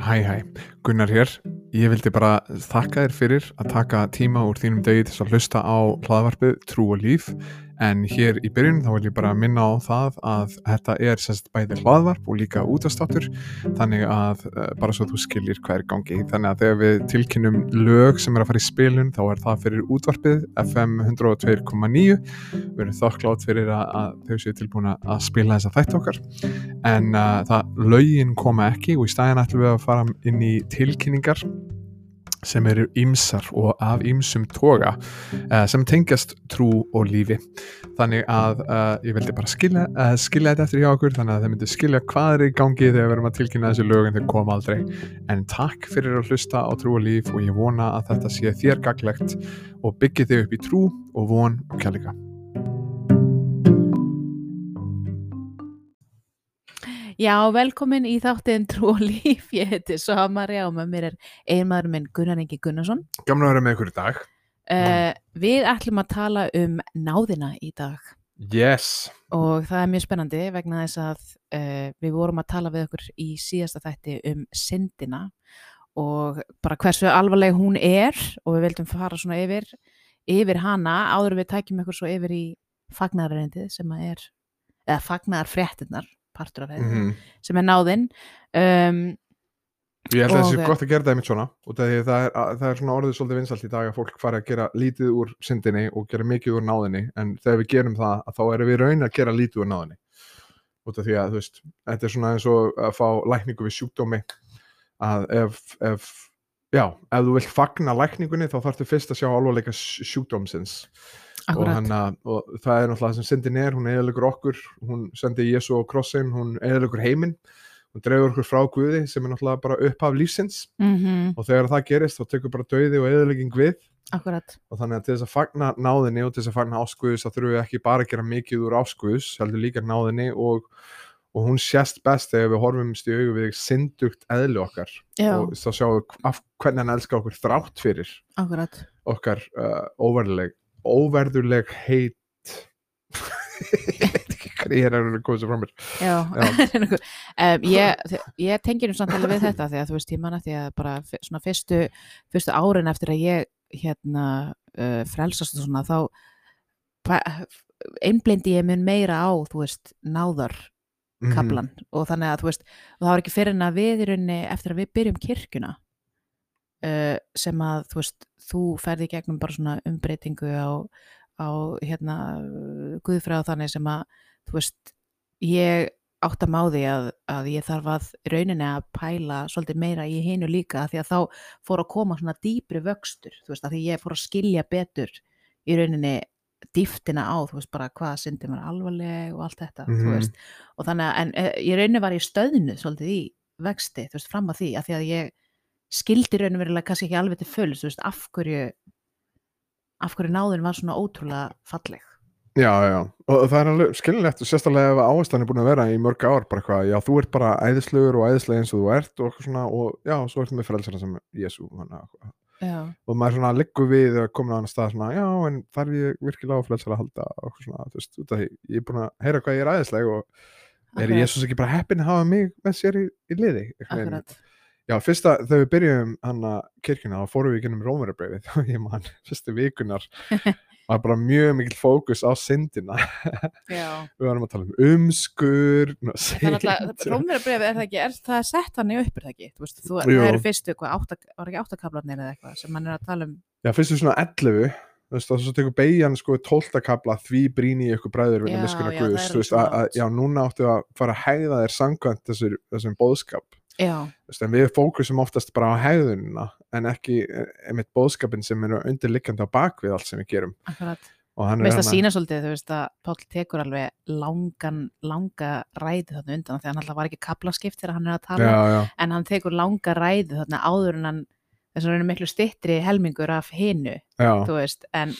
Hæ hæ, Gunnar hér. Ég vildi bara þakka þér fyrir að taka tíma úr þínum degi til að hlusta á hlaðvarpið Trú og Líf en hér í byrjun þá vil ég bara minna á það að þetta er sérst bæði hlaðvarp og líka útastáttur þannig að uh, bara svo þú skiljir hver gangi. Þannig að þegar við tilkynum lög sem er að fara í spilun þá er það fyrir útvarpið FM 102.9 við erum þokklátt fyrir að, að þau séu tilbúin að spila þessa þætt okkar. En uh, það lögin koma ekki og í stæðin ætlum við að fara inn í tilkynningar sem eru ýmsar og af ýmsum toga uh, sem tengjast trú og lífi. Þannig að uh, ég vildi bara skilja, uh, skilja þetta eftir hjá okkur þannig að þeir myndi skilja hvað er í gangi þegar við erum að tilkynna þessu lög en þeir koma aldrei. En takk fyrir að hlusta á trú og líf og ég vona að þetta sé þér gaglegt og byggja þig upp í trú og von og kjærleika Já, velkomin í þáttin Trú og líf, ég heiti Samari og með mér er einmaður minn Gunnar Ingi Gunnarsson. Gamla að vera með ykkur í dag. Uh, við ætlum að tala um náðina í dag. Yes. Og það er mjög spennandi vegna þess að uh, við vorum að tala við okkur í síðasta þætti um syndina og bara hversu alvarleg hún er og við vildum fara svona yfir, yfir hana áður við tækjum ykkur svo yfir í fagnarreindið sem að er, eða fagnarfréttinnar, partur af þeim, mm sem er náðin. Um, Ég held að það sé gott að gera það einmitt svona og það er, það, er, svona orðið svolítið vinsalt í dag að fólk fara að gera lítið úr syndinni og gera mikið úr náðinni en þegar við gerum það að þá erum við raun að gera lítið úr náðinni. Út af því að þú veist, þetta er svona eins og að fá lækningu við sjúkdómi að ef, ef já, ef þú vilt fagna lækningunni þá þarftu fyrst að sjá alvarleika sj- sjúkdómsins og, hann, og það er náttúrulega það sem syndin er, hún eðilegur okkur hún sendi Jésu á krossin, hún eðilegur heiminn hún dreifur okkur frá Guði sem er náttúrulega bara upphaf lífsins. Mm og þegar það gerist þá tekur bara dauði og eðilegging við. Akkurat, og þannig að til þess að fagna náðinni og til þess að fagna áskuðus þá þurfum við ekki bara að gera mikið úr áskuðus heldur líka náðinni og, og hún sést best þegar við horfumst í augu við syndugt eðli okkar. Já, og þá sjáum við af, hvernig hann elskar okkur þrátt fyrir akkurat. okkar uh, óverðuleg óverðuleg heit. Ég er að koma sér frá mér. Já, um, ég, ég tengir um samtali við þetta því að þú veist, ég manna því að bara svona fyrstu, fyrstu árin eftir að ég hérna uh, frelsast og svona þá einblindi ég mun meira á, þú veist, náðar Mhm. kaplan og þannig að þú veist, og það var ekki fyrir en að við í rauninni eftir að við byrjum kirkjuna uh, sem að þú veist, þú ferði í gegnum bara svona umbreytingu á, á hérna guðfræð þannig sem að þú veist, ég átt að máði að, að ég þarf að í rauninni að pæla svolítið meira í hinu líka því að þá fór að koma svona dýpri vöxtur, þú veist, að því ég fór að skilja betur í rauninni dýftina á, þú veist, bara hvað syndin var alvarleg og allt þetta, Mhm. þú veist og þannig að, en eh, í rauninni var ég stöðnu svolítið í vexti, þú veist, fram að því af því að ég skildi rauninni verulega kannski ekki alveg til fulls, þú veist, af hverju af hverju náðin var svona ótrúlega falleg. Já, já, og það er alveg skilinlegt og sérstaklega ef áherslan er búin að vera í mörg ár bara eitthvað, já, þú ert bara æðislegur og æðislega eins og þú ert og eitthvað svona og já, svo ertu með frelsara sem Jésu og maður svona liggur við að koma á hann stað svona, já, en þarf ég virkilega á frelsara að halda og eitthvað svona, þú veist, af því ég er búin að heyra hvað ég er æðisleg og er. Jésús ekki bara heppin að hafa mig með sér í, í liði akkurat Já, fyrsta, þegar við byrjum hann að kirkjuna, þá fórum við gennum Rómarabreyfið og ég man, fyrstu vikunar var bara mjög mikil fókus á syndina. Já, við varum að tala um umskur Rómverjabref er það ekki, er það sett hann í upp er það ekki, þú veist, þú, það eru fyrstu átta, var ekki áttakablarnir eða eitthvað sem hann er að tala um? Já, fyrstu svona 11 þú veist, og svo tekur beigjan sko 12. kapla því brýni í ykkur bræður vinna miskuna Guðs þú veist, að, að, já, núna áttu að fara að hegða þér þessur, þessum bóðskap En við fókusum oftast bara á hegðunina en ekki eh, einmitt bóðskapin sem eru undirliggjandi á bakvið allt sem við gerum. Akkurat. Og hann Mér finnst það sína svolítið, þú veist að Páll tekur alveg langan, langa ræði þarna undan því að hann alltaf var ekki kaplaskipt þegar hann er að tala já, já, en hann tekur langa ræði þarna áður en hann þess að hann er miklu stittri helmingur af hinu, já. þú veist en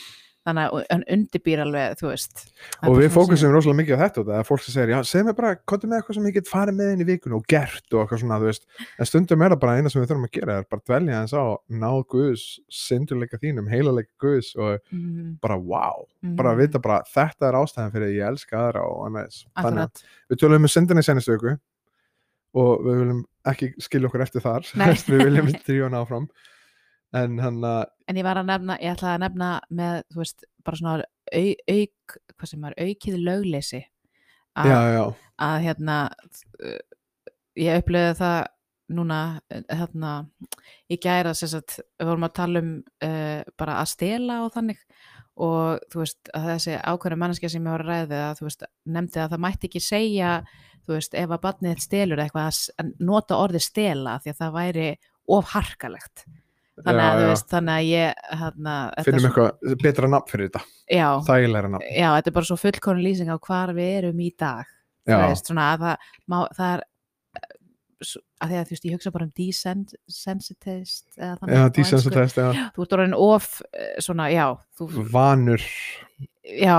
þannig að hann undirbýr alveg, þú veist. Það og við fókusum rosalega mikið á þetta og það er fólk sem segir, já, segð mér bara, hvað með eitthvað sem ég get farið með inn í vikun og gert og eitthvað svona, þú veist, en stundum er það bara eina sem við þurfum að gera, er bara dvelja eins á náð Guðs, syndurleika þínum heilalega Guðs og sem- Mhm, bara wow, bara mhm, vita bara þetta er ástæðan fyrir að ég elska aðra og annars þannig að við tölum um syndinni sennistu ykkur og við viljum ekki skilja okkur eftir þar. Við viljum en að ég var að nefna, ég ætlaði að nefna með, þú veist, bara svona au, auk, hvað sem er, aukið lögleysi. Að, já, já, að hérna uh, ég upplöði það núna uh, hérna, í gæra sem sagt, við vorum að tala um uh, bara að stela og þannig. Og þú veist, að þessi ákveðna manneskja sem ég var að ræða við að þú veist, nefndi að það mætti ekki segja þú veist, ef að barnið stelur eitthvað að að nota orðið stela því að það væri of harkalegt þannig að Já, já. veist, þannig að ég er finnum svo- eitthvað betra nafn fyrir þetta. Já, þægilega nafn. Já, þetta er bara svo fullkonu lýsing á hvar við erum í dag. Þú veist, svona að það, má, það er eh, að því að þú veist, ég hugsa bara um þannig já desensitized, já, þú ert orðin of eh, svona, já, þú, vanur. Já,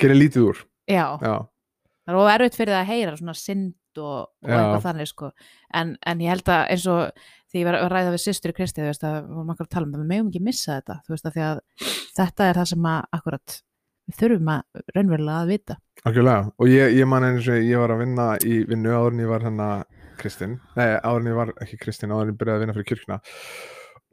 gerir lítið úr. Já. Já, það er of erfitt fyrir það að heyra svona synd og, og eitthvað þannig sko. En, en ég held að eins og því ég var að ræða við systur í Kristi, þú veist, að við vorum akkur að tala um það, við megum ekki missa þetta, þú veist, að því að þetta er það sem að akkurat við þurfum að raunverulega að vita. Algjörlega og ég, ég man eins og ég var að vinna í vinnu áður en ég var hérna Kristinn, nei áður en ég var ekki Kristinn áður en ég byrjaði að vinna fyrir kirkuna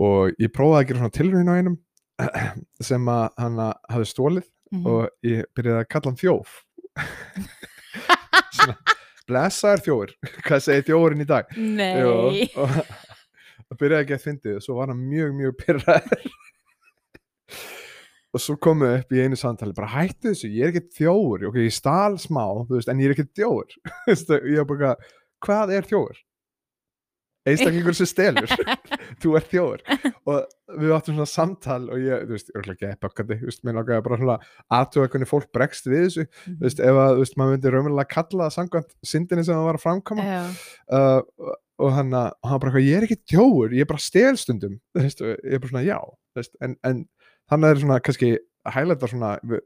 og ég prófaði að gera svona tilraun á einum sem að hann hafði stólið mm og ég byrjaði að kalla hann þjóf. Svona, blessaður þjófur hvað segir þjófurinn í dag? Nei, Jú, og það byrjaði ekki að fyndið og svo var hann mjög mjög pyrraður og svo komu upp í einu samtali bara hættu þessu, ég er ekki þjófur. Ok, ég stál smá, þú veist, en ég er ekki veist, ég er bara, hvað er þjófur? einstaklingur sem stelur. Þú ert þjófur. Og við áttum svona samtal og ég, þú veist, ég er ekki eppakandi, mér langaði bara svona aðtuga hvernig fólk bregst við þessu. Mhm. þú veist, ef að, þú veist, maður myndi raunverulega kalla það samkvæmt syndinni sem það var að framkoma. Uh, og hann, að- og hann bara eitthvað, ég er ekki þjófur, ég er bara stelstundum þú veist, og ég er bara svona, já. Veist, en, en þannig er svona kannski að hælæta svona við,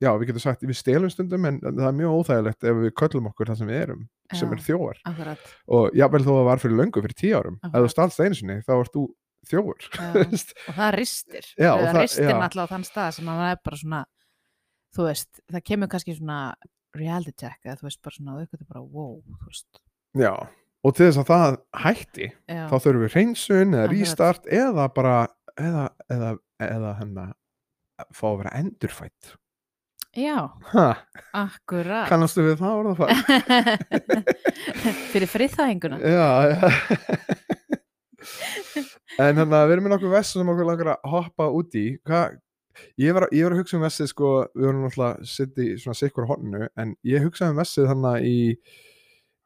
já, við getum sagt, við stelum stundum en það er mjög óþægilegt ef við köllum okkur það sem við erum, sem Já. er þjófar. akkurat. Og jável þó að það var fyrir löngu, fyrir tíu árum ef þú stalst einu sinni, þá ert þú veist. og það ristir. Já, og það ristir náttúrulega á þann stað sem að það er bara svona þú veist, það kemur kannski svona reality check eða þú veist bara svona og til þess að það hætti já, þá þurfum við hreinsun eða restart eða bara eða, eða, eða hennar fá að vera endurfætt já. Ha, akkurat. Kannastu við það orðafætt? fyrir friðþæðinguna. Já, já. en hann að við erum með nokkuð vest sem okkur langar að hoppa út í. Hvað Ég var, ég var að hugsa um vessið sko, við vorum náttúrulega sitt í svona sikkur hornu, en ég hugsaði um vessið þannig í,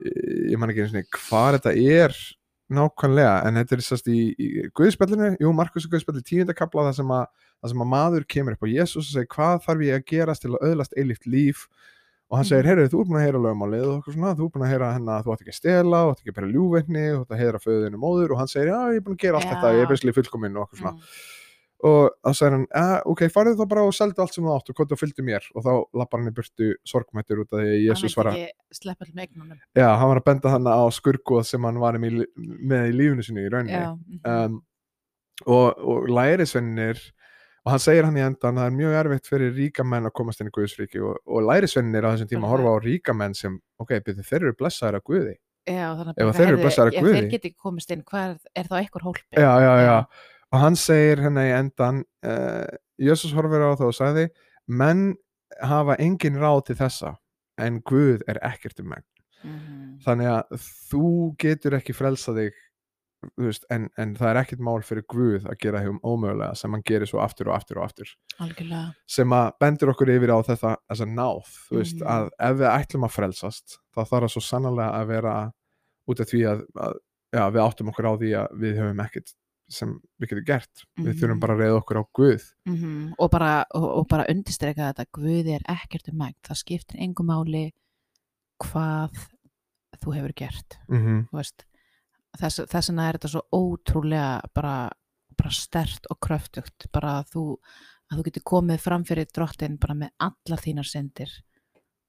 ég man ekki einu sinni hvað þetta er nákvæmlega, en þetta er sérst í, í Guðspjallinu, jú, Markus og Guðspjalli tíundakabla það sem að, það sem að maður kemur upp á Jésús og segir hvað þarf ég að gerast til að öðlast eilíft líf og hann segir, Mhm. heyrðu, þú er búin að heyra lögmálið og svona, þú er búin að heyra hennar að þú átt ekki að stela, þú átt ekki að bera ljúveitni, þú átt að heyra föðinu móður og hann segir, já, ég er búin að gera allt Já. þetta, ég er besli fullkominn og svona Mm. Og þá segir hann, eh, ok, farið þá bara og seldu allt sem þú átt og hvað þú fylgdu mér. Og þá lappar hann í burtu sorgmættur út af því að Jésús var hann að, vil ekki sleppa til megnunum já, hann var að benda hann á skurgoð sem hann var með, með í lífunu sinni í rauninni. Já, mhm. um, og, og lærisvennir og hann segir hann í endan að það er mjög erfitt fyrir ríka menn að komast inn í Guðsríki og, og lærisvennir á þessum tíma Bara- horfa á ríka menn sem, ok, byrju, þeir eru blessaðir af Guði. Já, Ef þeir eru heyrðu, blessaðir af ef Og hann segir hérna í endan uh, Jössus horfir á það og sagði menn hafa engin ráð til þessa en Guð er ekkert um menn Mhm. þannig að þú getur ekki frelsað þig veist, en, en það er ekkert mál fyrir Guð að gera hefum ómögulega sem hann gerir svo aftur og aftur og aftur algjörlega sem að bendur okkur yfir á þetta þessa náð, þú veist, Mhm. að ef við ætlum að frelsast, þá þarf það svo sannlega að vera út af því að, að já, við áttum okkur á því að við höfum ekkert sem við getum gert. Við Mhm. þurfum bara að reyða okkur á Guð. Og bara, og, og bara undirstreka þetta Guði er ekkert um megn. Það skiptir engum máli hvað þú hefur gert. Mm -hmm. þú þess, þess vegna er þetta svo ótrúlega bara, bara stert og kröftugt. Bara að þú, að þú getur komið fram fyrir drottin bara með allar þínar syndir.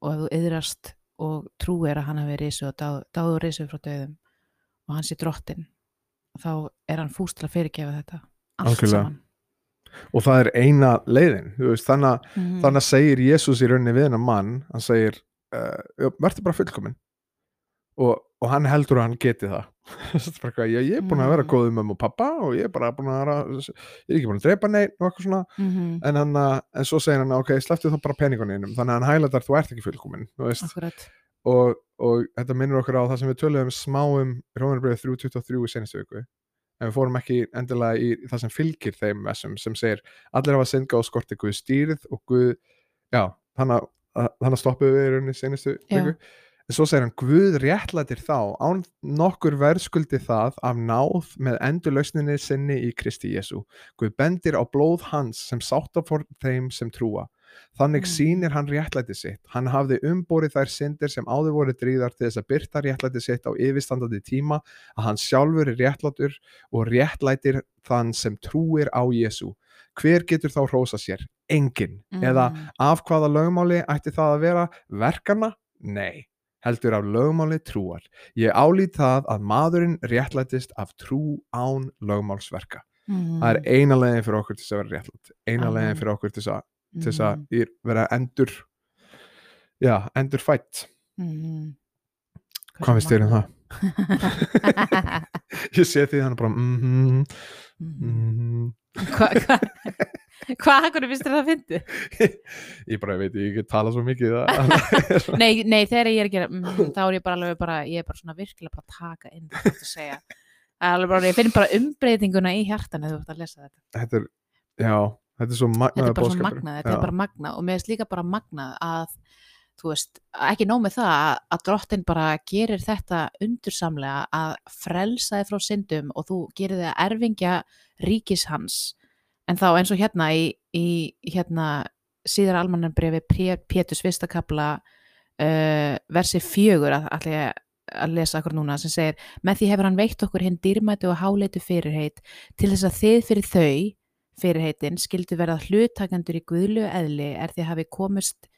Og ef þú yðrast og trúir að hann hafi risu og dáð, dáður risu frá döðum og hann sé drottin þá er hann fúst til að fyrirgefa þetta. Allt Algjörlega. saman. Og það er eina leiðin þú veist, þannig, að- Mhm. þannig að segir Jésús í rauninni við hennar mann hann segir, uh, verður bara fullkomin og, og hann heldur að hann geti það. Ég er búin að vera Mm. góð um og pappa og ég er bara búin að vera ég er ekki búin að drepa neitt og eitthvað svona. Mhm, en, hann, uh, en svo segir hann, ok, slepptu þá bara peningunum þannig að hann hælatar, þú ert ekki fullkomin þú veist, akkurat og, og þetta minnur okkur á það sem við töluðum smá um Rómanarbröðu 323 í senastu viku. En við fórum ekki endilega í það sem fylgir þeim þessum sem segir allir hafa syndga og skorti Guð stýrið og Guð, já, þannig að stoppuðu við í rauninni senastu Já. viku. En svo segir hann Guð réttlætir þá án nokkur verðskuldi það af náð með endurlausninni sinni í Kristi Jésu Guð bendir á blóð hans sem sátta for þeim sem trúa Þannig Mm. sýnir hann réttlæti sitt. Hann hafði umborið þær syndir sem áður voru dríðar til þess að byrta réttlæti sitt á yfirstandandi tíma að hann sjálfur er réttlátur og réttlætir þann sem trúir á Jésu. Hver getur þá hrósa sér? Engin. Eða Mm, af hvaða lögmáli ætti það að vera? Verkana? Nei. Heldur af lögmáli trúar. Ég álít það að maðurinn réttlætist af trú án lögmálsverka. mhm, Það er eina leiðin fyrir okkur til þess að vera réttlætt. Eina leiðin fyrir okkur til þess að til þess mhm, að í- vera endur já, endur fætt mhm. hvað finnst þér um það? ég sé því hann bara mm -hmm, Mhm. mm -hmm. Hvað hva, hva, hvernig finnst þér það að fyndi? ég bara veit ég ekki tala svo mikið Nei, nei, þegar ég er að gera mm, þá er ég bara alveg bara, ég er bara svona virkilega bara að taka inn það ert að segja er bara, ég finn bara umbreytinguna í hjartan eða þú ert að lesa þetta þetta er, já, þetta er svo magnaður er magnað, þetta er bara magnað og mér finnst líka bara magnað að þú veist, ekki nóg með það að, að drottin bara gerir þetta undursamlega að frelsa þið frá syndum og þú gerir þið að erfingja ríkis hans. En þá eins og hérna í, í hérna síðar almannanbrefi Pétus fyrsta kapla uh, versi fjögur að, að, að lesa okkur núna sem segir með því hefur hann veitt okkur hinn dýrmætu og háleitu fyrirheit til þess að þið fyrir þau fyrirheitin skildu verða hlutakendur í guðlu eðli er því hafi komist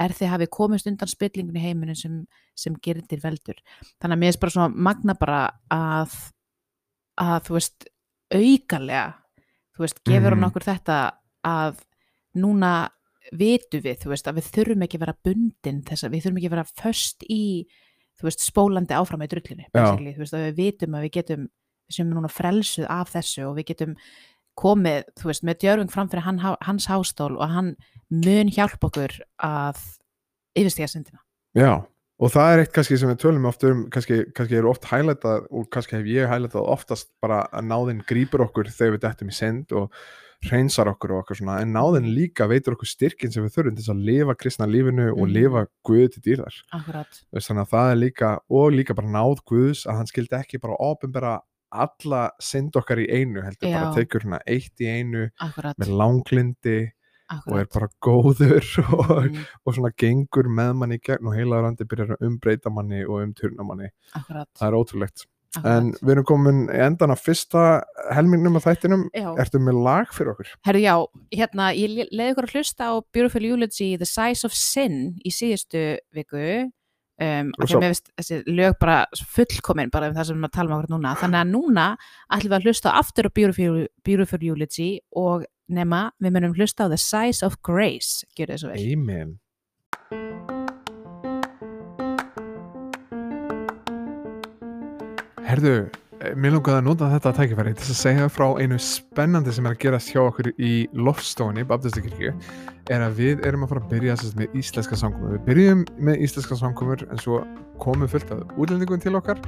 er hafi komist undan spillingun í heiminu sem, sem gerir til veldur. Þannig að mér er bara svona magna bara að að þú veist aukalega þú veist, gefur hann Mhm. okkur þetta að núna vitu við, þú veist, að við þurfum ekki að vera bundin þess að við þurfum ekki að vera föst í, þú veist, spólandi áfram í basically, þú veist, að við vitum að við getum, við sem núna frelsuð af þessu og við getum komið, þú veist, með djörfing fram fyrir hann, hans hástól og hann mun hjálpa okkur að yfirstiga syndina. já, og það er eitt kannski sem við tölum oft um, kannski, kannski eru oft hælætað og kannski hef ég hælætað oftast bara að náðin grípur okkur þegar við dettum í synd og hreinsar okkur og okkur svona, en náðin líka veitur okkur styrkin sem við þurfum til að lifa kristna lífinu og Mhm. lifa Guð til dýrðar veist, þannig að það er líka og líka bara náð Guðs að hann skildi ekki bara opinbera alla synd okkar í einu heldur bara Já. tekur hérna eitt í einu Akkurat. með langlindi og er Akkurat. bara góður og, Mhm, og svona gengur með manni í gegn og heila randi byrjar að umbreyta manni og umturna manni Akkurat. það er ótrúlegt akkurat. en við erum komin í endan af fyrsta helmingnum af þættinum Já. ertu með lag fyrir okkur? Herru, já, hérna, ég leiði ykkur að hlusta á Beautiful Eulogy, The Size of Sin í síðustu viku um, af því að mér finnst þessi lög bara fullkomin bara um það sem við erum að tala um okkur núna. Þannig að núna ætlum við að hlusta aftur á Beautiful, Eulogy og nema við munum hlusta á The Size of Grace. Gjör svo vel. Amen. Herðu, eh, mér langaði að nota þetta tækifæri til að segja frá einu spennandi sem er að gerast hjá okkur í Lofstofunni, Baptistakirkju er að við erum að fara að byrja sérst, með íslenska sangumur. Við byrjum með íslenska sangumur en svo komum fullt af útlendingum til okkar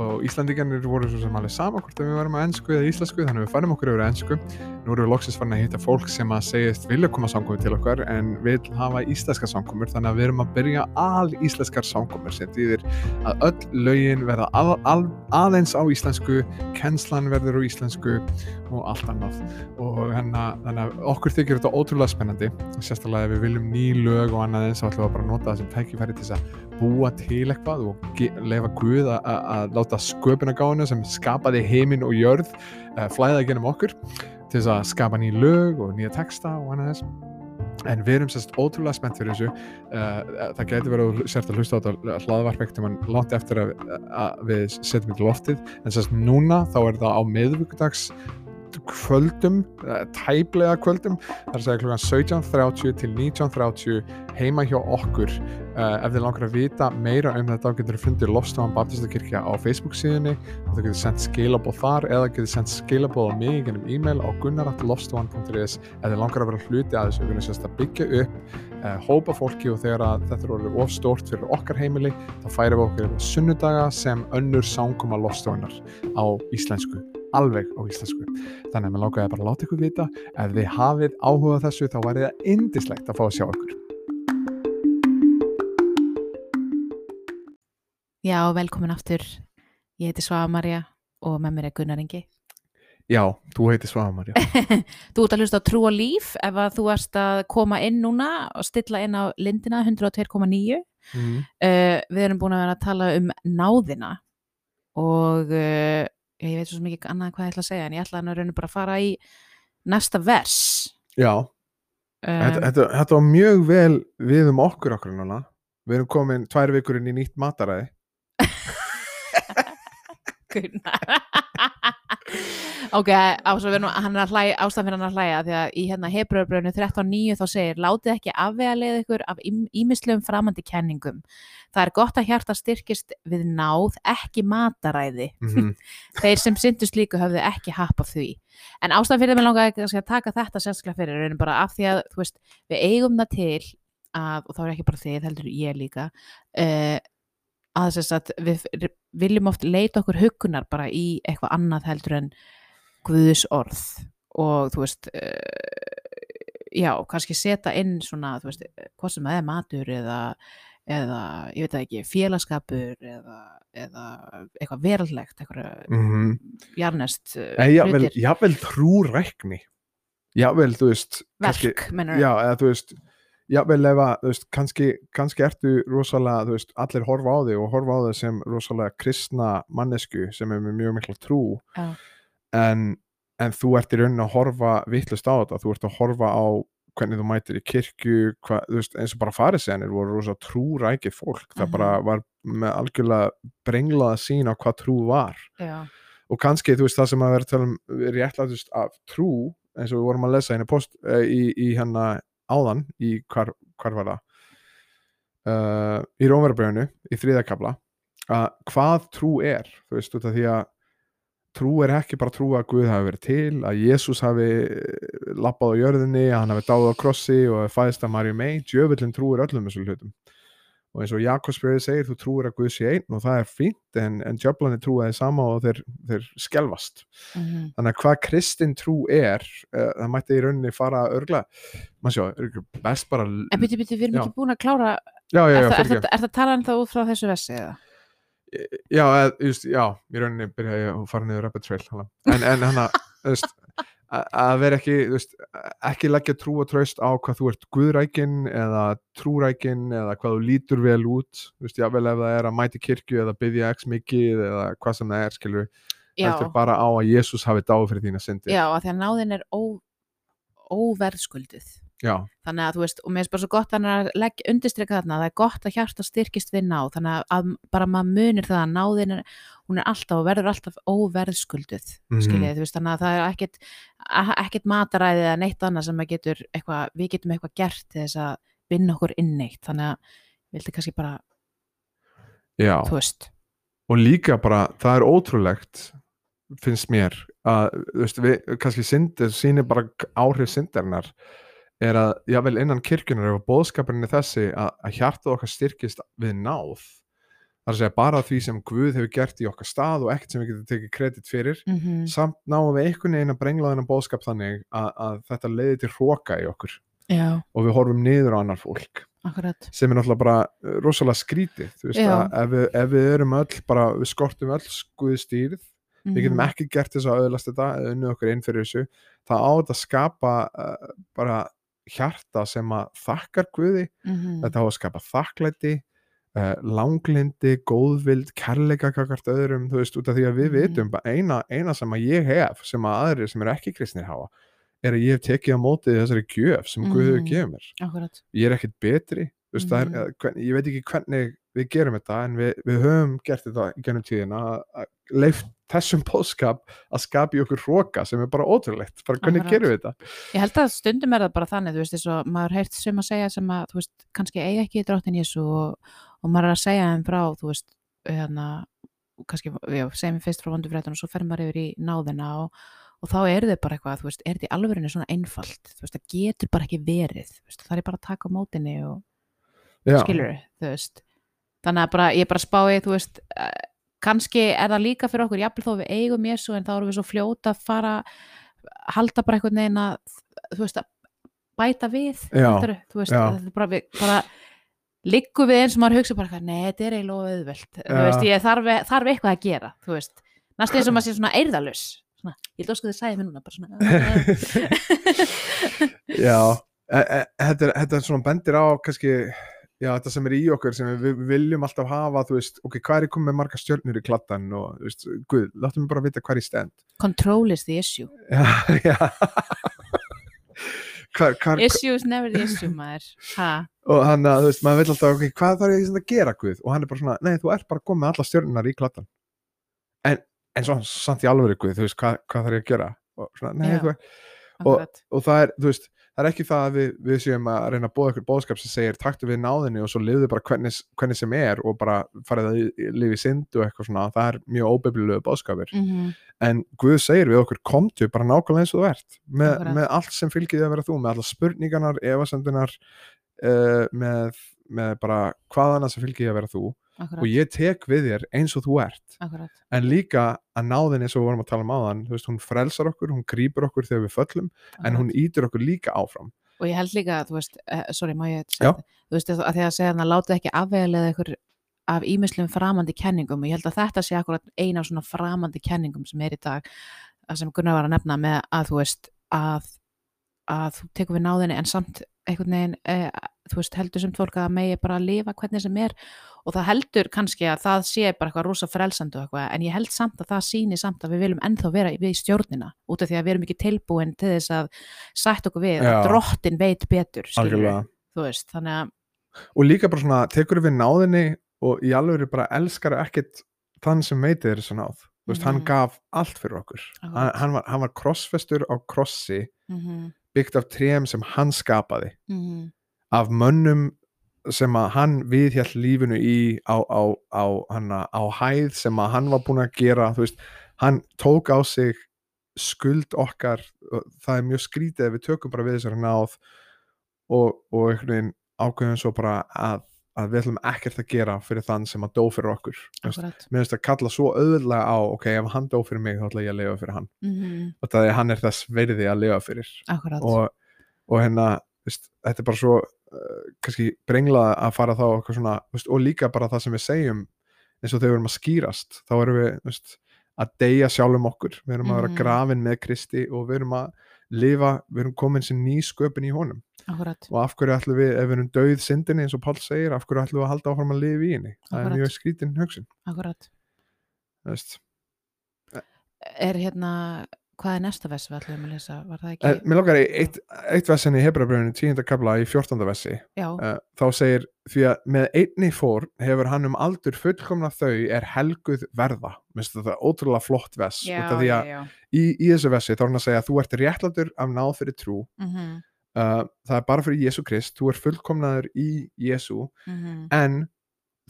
og Íslandingarnir voru svo sem alveg sama hvort að við varum að ennsku eða íslensku þannig að við færum okkur yfir ennsku. Nú erum við loksins farin að hitta fólk sem að segjast vilja koma sangumur til okkar en vil hafa íslenska sangumur þannig að við erum að byrja al íslenskar sangumur sem þýðir að öll lögin verða al, al, aðeins á íslensku, kennslan verður á íslensku og allt annað. Og hérna, þannig að okkur þykir þetta ótrúlega spennandi sérstaklega ef við viljum ný lög og annað eins þá ætlum við bara að nota það sem tækifæri til þess að búa til eitthvað og leifa Guð að- láta sköpunagáinu sem skapaði heiminn og jörð uh, flæða genum okkur til þess að skapa ný lög og nýja texta og annað þess en við erum sérst ótrúlega spennt fyrir þessu uh, það getur verið sért að hlusta á þetta hlaðvarpektum en langt eftir að, við setjum ekki loftið. En sérst núna þá er það á miðvíkudags kvöldum, tæplega kvöldum, það er að segja klukkan 17.30 til 19.30 heima hjá okkur. Uh, ef þið langar að vita meira um þetta, getur þið fundið Lofstofan Baptistakirkja á Facebook síðunni. Og þið getur sendt skilabóð þar eða getur sendt skilabóð á mig gennum e-mail á gunnarattlofstofan.is ef þið langar að vera hluti að þessu, við viljum sérst að byggja upp uh, hópa fólki og þegar þetta er orðið of stórt fyrir okkar heimili, þá færum við okkur sunnudaga sem önnur sánguma Lofstofanar á íslensku alveg á íslensku. Þannig að mér langaði bara að láta ykkur vita ef þið hafið áhugað þessu þá væri það indislegt að fá að sjá ykkur. Já, velkomin aftur. Ég heiti Svava Marja og með mér er Gunnar Ingi. Já, þú heitir Svava Marja. Þú ert að hlusta á Trú og Líf ef að þú ert að koma inn núna og stilla inn á lindina 102.9. Mm. Uh, við erum búin að vera að tala um náðina og uh, ég veit svo ekki annað hvað ég ætla að segja en ég ætla að rauninu bara að fara í næsta vers. Já, Um, þetta, þetta, þetta var mjög vel við um okkur okkur núna. Við erum komin tvær vikur inn í nýtt mataræði. Gunnar ok, ásafinn, hann er að hlæja hlæja því að í hérna Hebreurbröðinu 13.9 þá segir látið ekki afvega leið ykkur af ímislegum framandi kenningum. Það er gott að hjarta styrkist við náð ekki mataræði. Mm þeir sem syndu slíku höfðu ekki happ af því. En ástæðan fyrir mig langaði að taka þetta sérstaklega fyrir raunin bara af því að veist, við eigum það til að, og þá er ekki bara þið, heldur ég líka uh, að þess að við viljum oft leita okkur hugunar bara í eitthvað annað heldur en Guðs orð og þú veist uh, já, kannski setja inn svona, þú veist, hvað sem það er matur eða, eða ég veit ekki, félagskapur eða, eða eitthvað veraldlegt eitthvað -hmm. jarnest jafnvel, jafnvel trúrækni. Jafnvel, þú veist, verk, mennur já, eða þú veist, jafnvel ef að, þú veist, kannski, kannski ertu rosalega, þú veist, allir horfa á þig og horfa á þig sem rosalega kristna mannesku sem er með mjög mikla trú. Já. en, en þú ert í rauninni að horfa vittlust á þetta, þú ert að horfa á hvernig þú mætir í kirkju hva, veist, eins og bara farisenir voru rosa trúrækið fólk, það Mhm. bara var með algjörlega brenglaða sín á hvað trú var. Já, og kannski þú veist það sem að vera að tala um réttlætust af trú eins og við vorum að lesa hérna post, uh, í, í hérna áðan í hvar, hvar var það? Uh, í Rómverabræðinu í þriðakabla að hvað trú er þú veist út af því að trú er ekki bara trú að Guð hafi verið til að Jésús hafi eh, labbað á jörðinni að hann hafi dáð á krossi og fæðist að Marju mei djöfullin trúir öllum þessum hlutum og eins og Jakobsbyrði segir þú trúir að Guð sé einn og það er fínt en, en djöflani trúaði sama og þeir, þeir skelvast mhm, þannig að hvað kristin trú er uh, það mætti í rauninni fara örgla maður sjá, er best bara en byrju, byrju, við erum Já. ekki búin að klára já, já, er, það, er, það, er það talan þá út frá þessu vessi eða? já, eð, just, já, í rauninni byrja ég að fara niður rabbit trail hana. en, en hana, þú veist að að vera ekki, þú veist, ekki leggja trú og tröst á hvað þú ert guðrækin eða trúrækin eða hvað þú lítur vel út, þú veist, jável ef það er að mæti kirkju eða byggja x mikið eða hvað sem það er, skilur já, heldur bara á að Jésús hafi dáð fyrir þína syndi já, af því að náðin er ó, óverðskulduð. Já, þannig að þú veist, og mér finnst bara svo gott að leggja undirstrika þarna, það er gott að hjarta styrkist við náð, þannig að, að bara maður munir það að náðin er, hún er alltaf og verður alltaf óverðskulduð Mhm. skiljið, þú veist, þannig að það er ekkit ekkit mataræði eða neitt annað sem getur eitthvað, við getum eitthvað gert þess að vinna okkur inn neitt, þannig að vildi kannski bara, já þú veist og líka bara, það er ótrúlegt finnst mér að, þú veist, við, kannski synd sýnir bara áhrif syndarinnar er að, jável innan kirkjunar ef bóðskapurinn er þessi að, að hjartað okkar styrkist við náð það er að segja bara því sem Guð hefur gert í okkar stað og ekkert sem við getum tekið kredit fyrir mm -hmm. samt náum við einhvern veginn að brengla þennan bóðskap þannig að, að þetta leiði til hróka í okkur já, og við horfum niður á annar fólk akkurat sem er náttúrulega bara uh, rosalega skrítið þú veist Já. að ef við, ef við erum öll bara, við skortum öll skuði stýrð við getum Mhm. ekki gert þess að auðlast þetta eða unnið okkur inn fyrir þessu það á þetta að skapa uh, bara hjarta sem að þakkar Guði Mhm. þetta á að skapa þakklæti uh, langlindi, góðvild kærleika kakart öðrum, þú veist, út af því að við Mhm. vitum, bara eina, eina sem að ég hef sem að aðrir sem eru ekki kristnir hafa er að ég hef tekið á móti þessari gjöf sem Guð hefur Mhm. gefið mér akkurat ég er ekkert betri þú veist, Mhm. er, eh, hvern, ég veit ekki hvernig við gerum þetta en við, við höfum gert þetta í gennum tíðina að- að leift þessum bóðskap að skapa í okkur hróka sem er bara ótrúlegt, bara hvernig Akkurat. gerum við þetta Ég held að stundum er það bara þannig, þú veist, eins og maður heyrt sem að segja sem að, þú veist, kannski eiga ekki dráttin Jésu og, og maður er að segja þeim frá, þú veist, hérna, kannski, já, segjum við fyrst frá vondu fréttan og svo fer maður yfir í náðina og, og þá eru þau bara eitthvað, þú veist, er þetta í alvörinu svona einfalt, þú veist, það getur bara ekki verið, þú veist, það er bara að taka á mótinni og skilur þú veist. Þannig að bara, ég bara spái, þú veist eh, kannski er það líka fyrir okkur jafnvel þó við eigum Jésu en þá erum við svo fljóta að fara halda bara einhvern veginn að þú veist að bæta við þú veist, er bara, við, bara liggum við eins og maður hugsa bara nei, þetta er eiginlega auðvelt. Veist, ég þarf, þarf eitthvað að gera næstu eins og maður sé svona eirðalus svona, ég held ósku þið sæði mér núna bara svona. Já. E, e, þetta, er, þetta er svona bendir á kannski, já, þetta sem er í okkur sem við, við viljum alltaf hafa, þú veist ok, hvað er komið marga stjörnur í kladdan og, þú veist, guð, láttum við bara vita hvað er í stend. Control is the issue. Já, já hvar, hvar, issue is never issue maður. Ha, og hann að, þú veist, maður vil alltaf, ok, hvað þarf ég að gera, guð, og hann er bara svona, nei, þú ert bara komið með alla stjörnunar í kladdan en, en svo samt í alvöru, guð, þú veist, hvað, hvað þarf ég að gera? Og svona, nei, Já. þú ert akkurat. Og það er, þú veist, það er ekki það að við, við séum að reyna að bóða ykkur bóðskap sem segir taktu við náðinni og svo lifðu bara hvernig, hvernig sem er og bara farið að synd og eitthvað svona, það er mjög óbeflilegu bóðskapir mm en Guð segir við okkur komdu bara nákvæmlega eins og þú ert. Með, með allt sem fylgir að vera þú með alla spurningarnar, efasendunar uh, með, með bara hvaðana sem fylgir að vera þú og akkurat, ég tek við þér eins og þú ert. Akkurat. En líka að náðin eins og við vorum að tala um áðan þú veist, hún frelsar okkur, hún grýpur okkur þegar við föllum en akkurat. hún ítur okkur líka áfram. Og ég held líka, þú veist, uh, sorry, má ég segja þú veist, að því að segja hann að láta ekki afvegilega ykkur af ímislum framandi kenningum. Og ég held að þetta sé akkurat eina af svona framandi kenningum sem er í dag að sem Gunnar var að nefna með að þú veist að, að þú tekur við náðinni en samt einhvern veginn eh, þú veist, heldur sem fólk að megi bara að lifa hvernig sem er og það heldur kannski að það sé bara eitthvað rosa frelsandi og eitthvað en ég held samt að það síni samt að við viljum ennþá vera við í stjórnina út af því að við erum ekki tilbúin til þess að sætt okkur við Já. að drottin veit betur skilurðu, Algjörlega. þú veist, þannig að og líka bara svona, tekur við náðinni og í alveg bara elskar ekkit þann sem veitir þessu náð þú veist, hann Mhm. gaf allt fyrir okkur hann, hann, var, hann var krossfestur á krossi mm -hmm, byggt af trém sem hann skapaði mm af mönnum sem að hann viðhjall lífinu í á, á, á, hana, á hæð sem að hann var búin að gera veist, hann tók á sig skuld okkar það er mjög skrítið ef við tökum bara við þessari náð og, og einhvern veginn ákveðum svo bara að, að við ætlum ekkert að gera fyrir þann sem að dó fyrir okkur. Mér finnst að kalla svo auðvitað á ok, ef hann dó fyrir mig þá ætla ég að lifa fyrir hann. Mm og það er hann er þess verði að lifa fyrir. Akkurat, og, og hérna þetta er bara svo kannski brengla að fara þá svona, veist, og líka bara það sem við segjum eins og þegar við erum að skýrast þá erum við veist, að deyja sjálfum okkur. Við erum að vera Mhm. grafin með Kristi og við erum að lifa, við erum komin sem ný sköpun í honum. Akkurat. Og af hverju ætlum við, ef við erum döið syndinni eins og Páll segir, af hverju ætlum við að halda áfram að lifa í henni, það Akkurat. er mjög skrítin hugsun. Akkurat. Er hérna, hvað er næsta vers við ætlum að lesa, var það ekki en, mér lókar í eitt, eitt vessin í Hebrabröfinu 10. kabla í 14. vessi já, uh, þá segir því að með einni fór hefur hann um aldur fullkomna þau er helguð verða Minnst þetta er ótrúlega flott vess já, út af því já, að já. í, í þessu vessi þá er hann að segja að þú ert réttlætur af náð fyrir trú Mm uh, það er bara fyrir Jésu Krist þú ert fullkomnaður í Jésu -hmm. en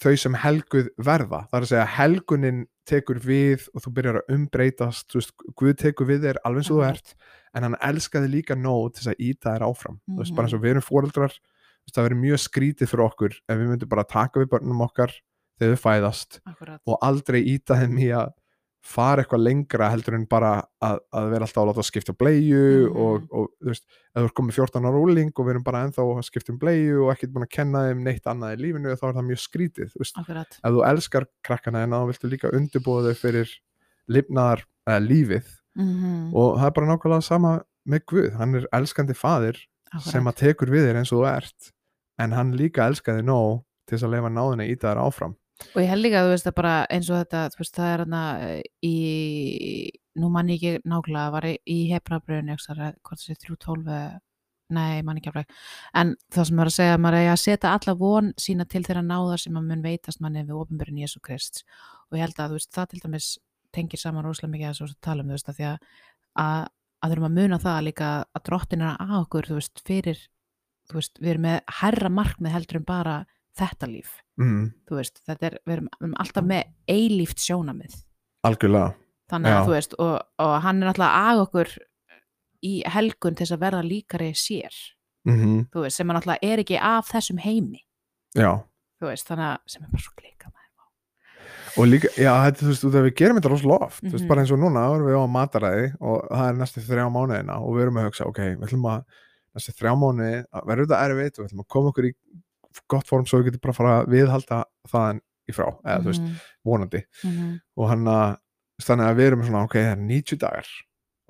þau sem helguð verða það er að segja helgunin tekur við og þú byrjar að umbreytast veist, Guð tekur við þér alveg eins og þú Akkurat. ert en hann elskaði líka nóg til að íta þér áfram þú veist, bara eins Mhm. og við erum fóreldrar það verður mjög skrítið fyrir okkur ef við myndum bara taka við börnum okkar þegar við fæðast akkurat og aldrei íta þeim í að fara eitthvað lengra heldur en bara að, að vera alltaf að láta að skipta bleiu Mhm. og, og þú veist, ef þú er komið 14 ára úling og við erum bara ennþá að skipta um bleiu og ekkert búin að kenna þeim neitt annað í lífinu þá er það mjög skrítið, þú veist, akkurat, ef þú elskar krakkana en þá viltu líka undirbúða þau fyrir lifnaðar uh, lífið. Mm og það er bara nákvæmlega sama með Guð, hann er elskandi faðir sem að tekur við þér eins og þú ert en hann líka elskaði nóg til þess að leifa náðina í það áfram og ég held líka, þú veist, að bara eins og þetta, veist, það er hana í, nú mann ég ekki nákvæmlega, var í, hefrabröðinu, hvort sé 312 eða- nei, mann ekki alveg, en það sem maður að segja, maður er að setja alla von sína til þeirra náðar sem að mun veitast manni við ofinbjörn Jésu Krist og ég held að, veist, það til dæmis tengir saman rosalega mikið að svo tala um þú veist að því að, að, að þurfum að muna það líka að drottin er að okkur þú veist fyrir þú veist, við erum með herra markmið heldur en bara þetta líf mm, þú veist, þetta er, við erum, við erum alltaf með eilíft sjónamið algjörlega. Þannig að Já. þú veist, og, og hann er náttúrulega að okkur í helgun til þess að verða líkari sér, mm þú veist, sem er náttúrulega er ekki af þessum heimi, já. Þú veist, þannig að sem er bara svo klika maður. og líka, já, þetta, þú veist, við gerum þetta rosalega oft, þú veist, Mhm. bara eins og núna erum við á mataræði og það er næstu þrjá mánuðina og við erum að hugsa, ok, við ætlum að næstu þrjá mánuði, verður þetta erfitt og við ætlum að koma okkur í gott form svo við getum bara að fara að viðhalda það í frá, eða þú veist, Mhm, vonandi. Mhm, og hann að þannig að við erum svona, ok, það er 90 dagar.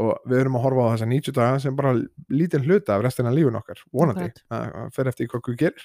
Og við erum að horfa á þessa 90 dagar sem bara lítinn hluta af restina lífun okkar vonandi, það fer eftir hvað við gerir.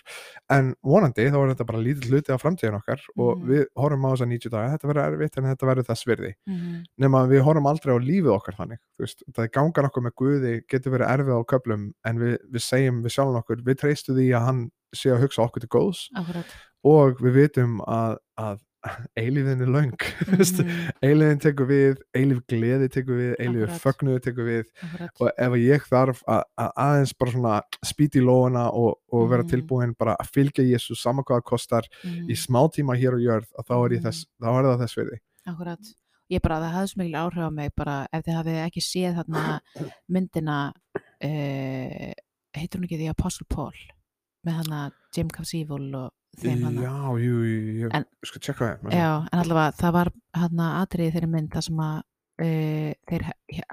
En vonandi þá er þetta bara lítinn hluti af framtíðin okkar og Mhm. við horfum á þessa 90 dagar, þetta verður erfitt en þetta verður þess virði, mhm, nema við horfum aldrei á lífið okkar þannig, þú veist, það gangar okkur með Guði, getur verið erfið á köplum en við, við segjum við sjálfum okkur, við treystu því að hann sé að hugsa okkur til góðs. Akkurat, og við vitum að, að eilíðin er veist, mhm, eilíðin tekur við, eilíf gleði tekur við, Akkurat. fögnuði tekur við. Akkurat, og ef ég þarf að, að aðeins bara svona spýti í lóana og, og vera Mhm. tilbúin bara að fylgja Jésu sama hvað það kostar mhm, í smá tíma hér og jörð að þá er, þess, þá er það þess virði. Akkurat. Ég bara, það hafði svo mikil áhrif á mig bara ef þið hafið ekki séð þarna myndina, uh, heitur hún ekki því Apostle Paul með hana Jim Caviezel og þeim hana. Já, jú, ég skal tjekka það Já, en allavega það var hann atriði þeirri mynd það sem að uh, þeir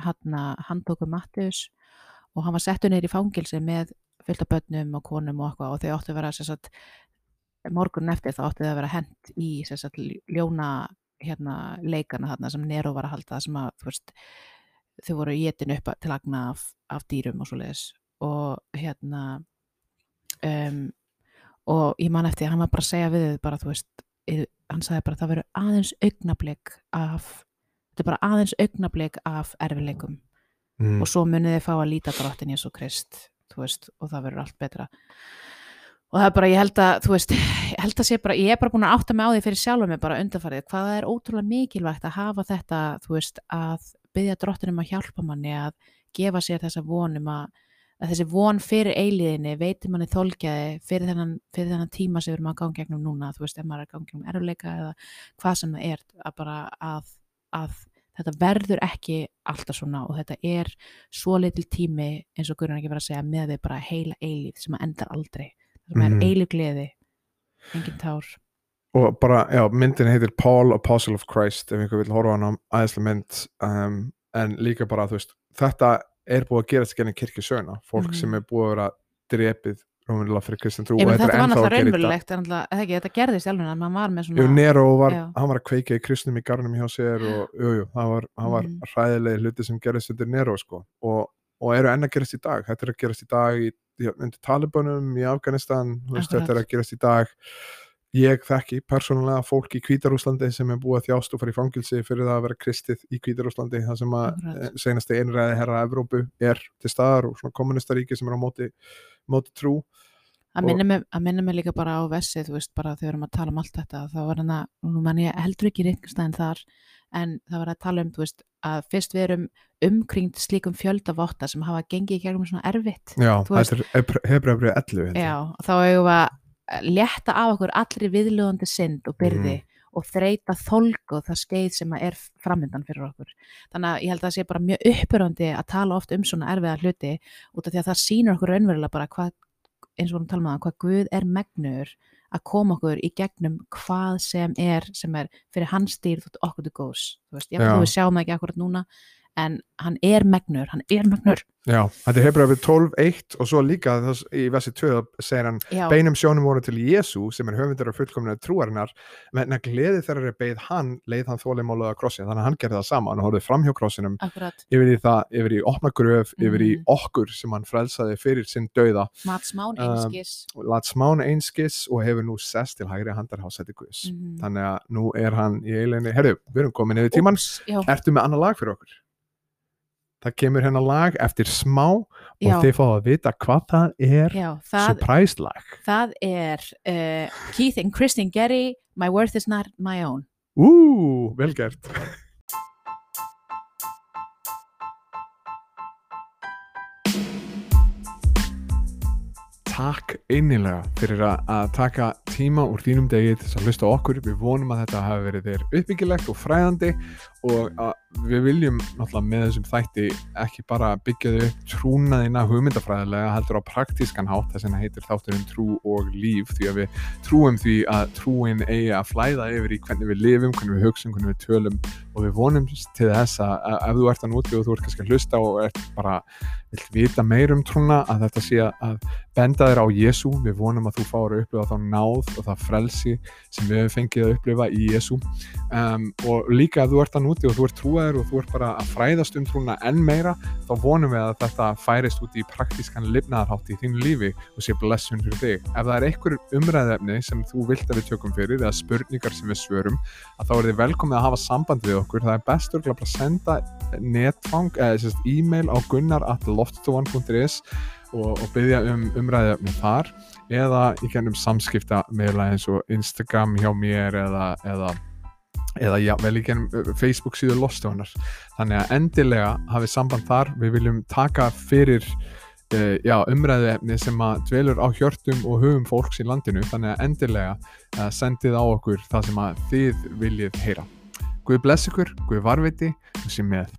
hann handtóku Mattius og hann var settur neyri í fangilsi með fullt af börnum og konum og eitthvað og þau áttu að vera sagt, morgun eftir það áttu þau að vera hent í sagt, ljóna hérna, leikana þarna sem Nero var að halda sem að þú veist, þau voru getin upp til agna af, af dýrum og svo leiðis og hérna um, og ég man eftir, hann var bara að segja við þau bara, þú veist, hann sagði bara það verður aðeins augnablik af þetta er bara aðeins augnablik af erfileikum mm. og svo munið þið fá að líta drottin Jésu Krist veist, og það verður allt betra og það er bara, ég held að þú veist, ég held að sé bara, ég er bara búin að átta mig á því fyrir sjálfum mig bara undarfarið hvað það er ótrúlega mikilvægt að hafa þetta þú veist, að byggja drottinum að hjálpa manni að gefa sér þessa vonum að, að þessi von fyrir eiliðinni veitir manni þolgjaði fyrir þennan, fyrir þennan tíma sem við erum að ganga gegnum núna. Þú veist, ef maður er að ganga gegnum erfuleika eða hvað sem það er að bara að, að þetta verður ekki alltaf svona og þetta er svo litil tími eins og Guðrun ekki verið að segja með við bara heila eilíð sem að endar aldrei. Það sem er eilíð gleði engin tár. Og bara, já, myndin heitir Paul Apostle of Christ ef einhver vil horfa hann á æðislega mynd um, en líka bara, þú veist, þetta er búið að gerast genið kirkjusögna fólk Mhm. sem er búið að vera drepið raunverulega fyrir kristin trú þetta þetta er var náttúrulega gera raunverulegt þetta gerðist alveg að maður var með Jú, svona Nero var, Já. hann var að kveika í kristnum í garnum hjá sér og jú, jú, það var, var Mhm. hræðilegi hluti sem gerist undir Nero sko og, og eru enn að gerast í dag þetta er að gerast í dag í, undir Talibanum í Afganistan, veist, þetta er að gerast í dag ég þekki persónulega fólk í Hvítarúslandi sem er búið að þjást og fara í fangilsi fyrir það að vera kristið í Hvítarúslandi það sem að eh, seinasti einræði herra Evrópu er til staðar og svona kommunistaríki sem er á móti, móti trú. Að minna, mig, líka bara á vessið, þú veist, bara þegar við erum að tala um allt þetta þá var hann að, nú menn ég heldur ekki reiknstæðin þar, en það var að tala um, þú veist, að fyrst við erum umkringt slíkum fjöldavotta sem hafa gengið í gegnum svona erfitt Já, veist- þetta er Hebreabrið 11 held ég. Já, þá eigum við að létta af okkur allri viðlöðandi synd og byrði Mhm. og þreita þolgu það skeið sem að er framöndan fyrir okkur. Þannig að ég held að það sé bara mjög uppurandi að tala oft um svona erfiða hluti út af því að það sýnur okkur raunverulega bara hvað, eins og við erum að um hvað Guð er megnur að koma okkur í gegnum hvað sem er, sem er fyrir hans þótt okkur til góðs. Þú veist, ég Já. þú við sjáum það ekki akkurat núna, en hann er megnur, hann er megnur. Já, þetta er Hebreabrið 12.1 og svo líka þess, í versi 2 segir hann Já, beinum sjónum voru til Jésu sem er höfundur af fullkomna trúarinnar. Menn að gleði þeirra er beigð hann leið hann þólimálaða krossi. Þannig að hann gerði það sama, hann horfði fram hjá krossinum akkurat, yfir í það, yfir í opna gröf yfir í Mhm. okkur sem hann frelsaði fyrir sinn dauða, Mats Mán Um, einskis. lat smán einskis og hefur nú sest til hægri handar hásætti Guðs. Mhm. þannig að nú er hann í eiginlega herru, við erum komin það kemur hérna lag eftir smá og Já. þið fáið að vita hvað það er Já, það, surprise lag það er uh, Keith and Kristen Gary My Worth Is Not My Own Ú, velgert Takk einnilega fyrir að taka tíma úr þínum degi til þess að hlusta okkur. Við vonum að þetta hafi verið þér uppbyggilegt og fræðandi og við viljum náttúrulega með þessum þætti ekki bara byggja þau upp trúnaðina hugmyndafræðilega heldur á praktískan hátt. Þess að heitir þátturinn trú og líf því að við trúum því að trúin eigi að flæða yfir í hvernig við lifum, hvernig við hugsun, hvernig við tölum. Og við vonum til þess að ef þú ert að núti og þú ert kannski að hlusta og ert bara vilt vita meir um trúna að þetta sé að benda þér á Jésu við vonum að þú fáur að upplifa þá náð og það frelsi sem við hefum fengið að upplifa í Jésu um, og líka að þú ert að núti og þú ert trúaður og þú ert bara að fræðast um trúna enn meira þá vonum við að þetta færist út í praktískan lifnaðarhátt í þínu lífi og sé blessun fyrir þig. Ef það er einhver umræðefni sem þú vilt að við tjökum fyrir eða spurningar sem við svörum að þá er þið velkomið að hafa samband við okkur það er best örgulega bara að senda netfang, eða e-mail á gunnar.loftstofan.is og, og byggja um umræðefni þar eða í gennum samskipta meðlega eins og Instagram hjá mér eða, eða, eða já, vel í gennum Facebook síðu Lostofanar þannig að endilega hafið samband þar. Við viljum taka fyrir uh, já, umræðefni sem að dvelur á hjörtum og hugum fólks í landinu. Þannig að endilega uh, sendið á okkur það sem að þið viljið heyra. Guð bless ykkur, Guð varviti og sé með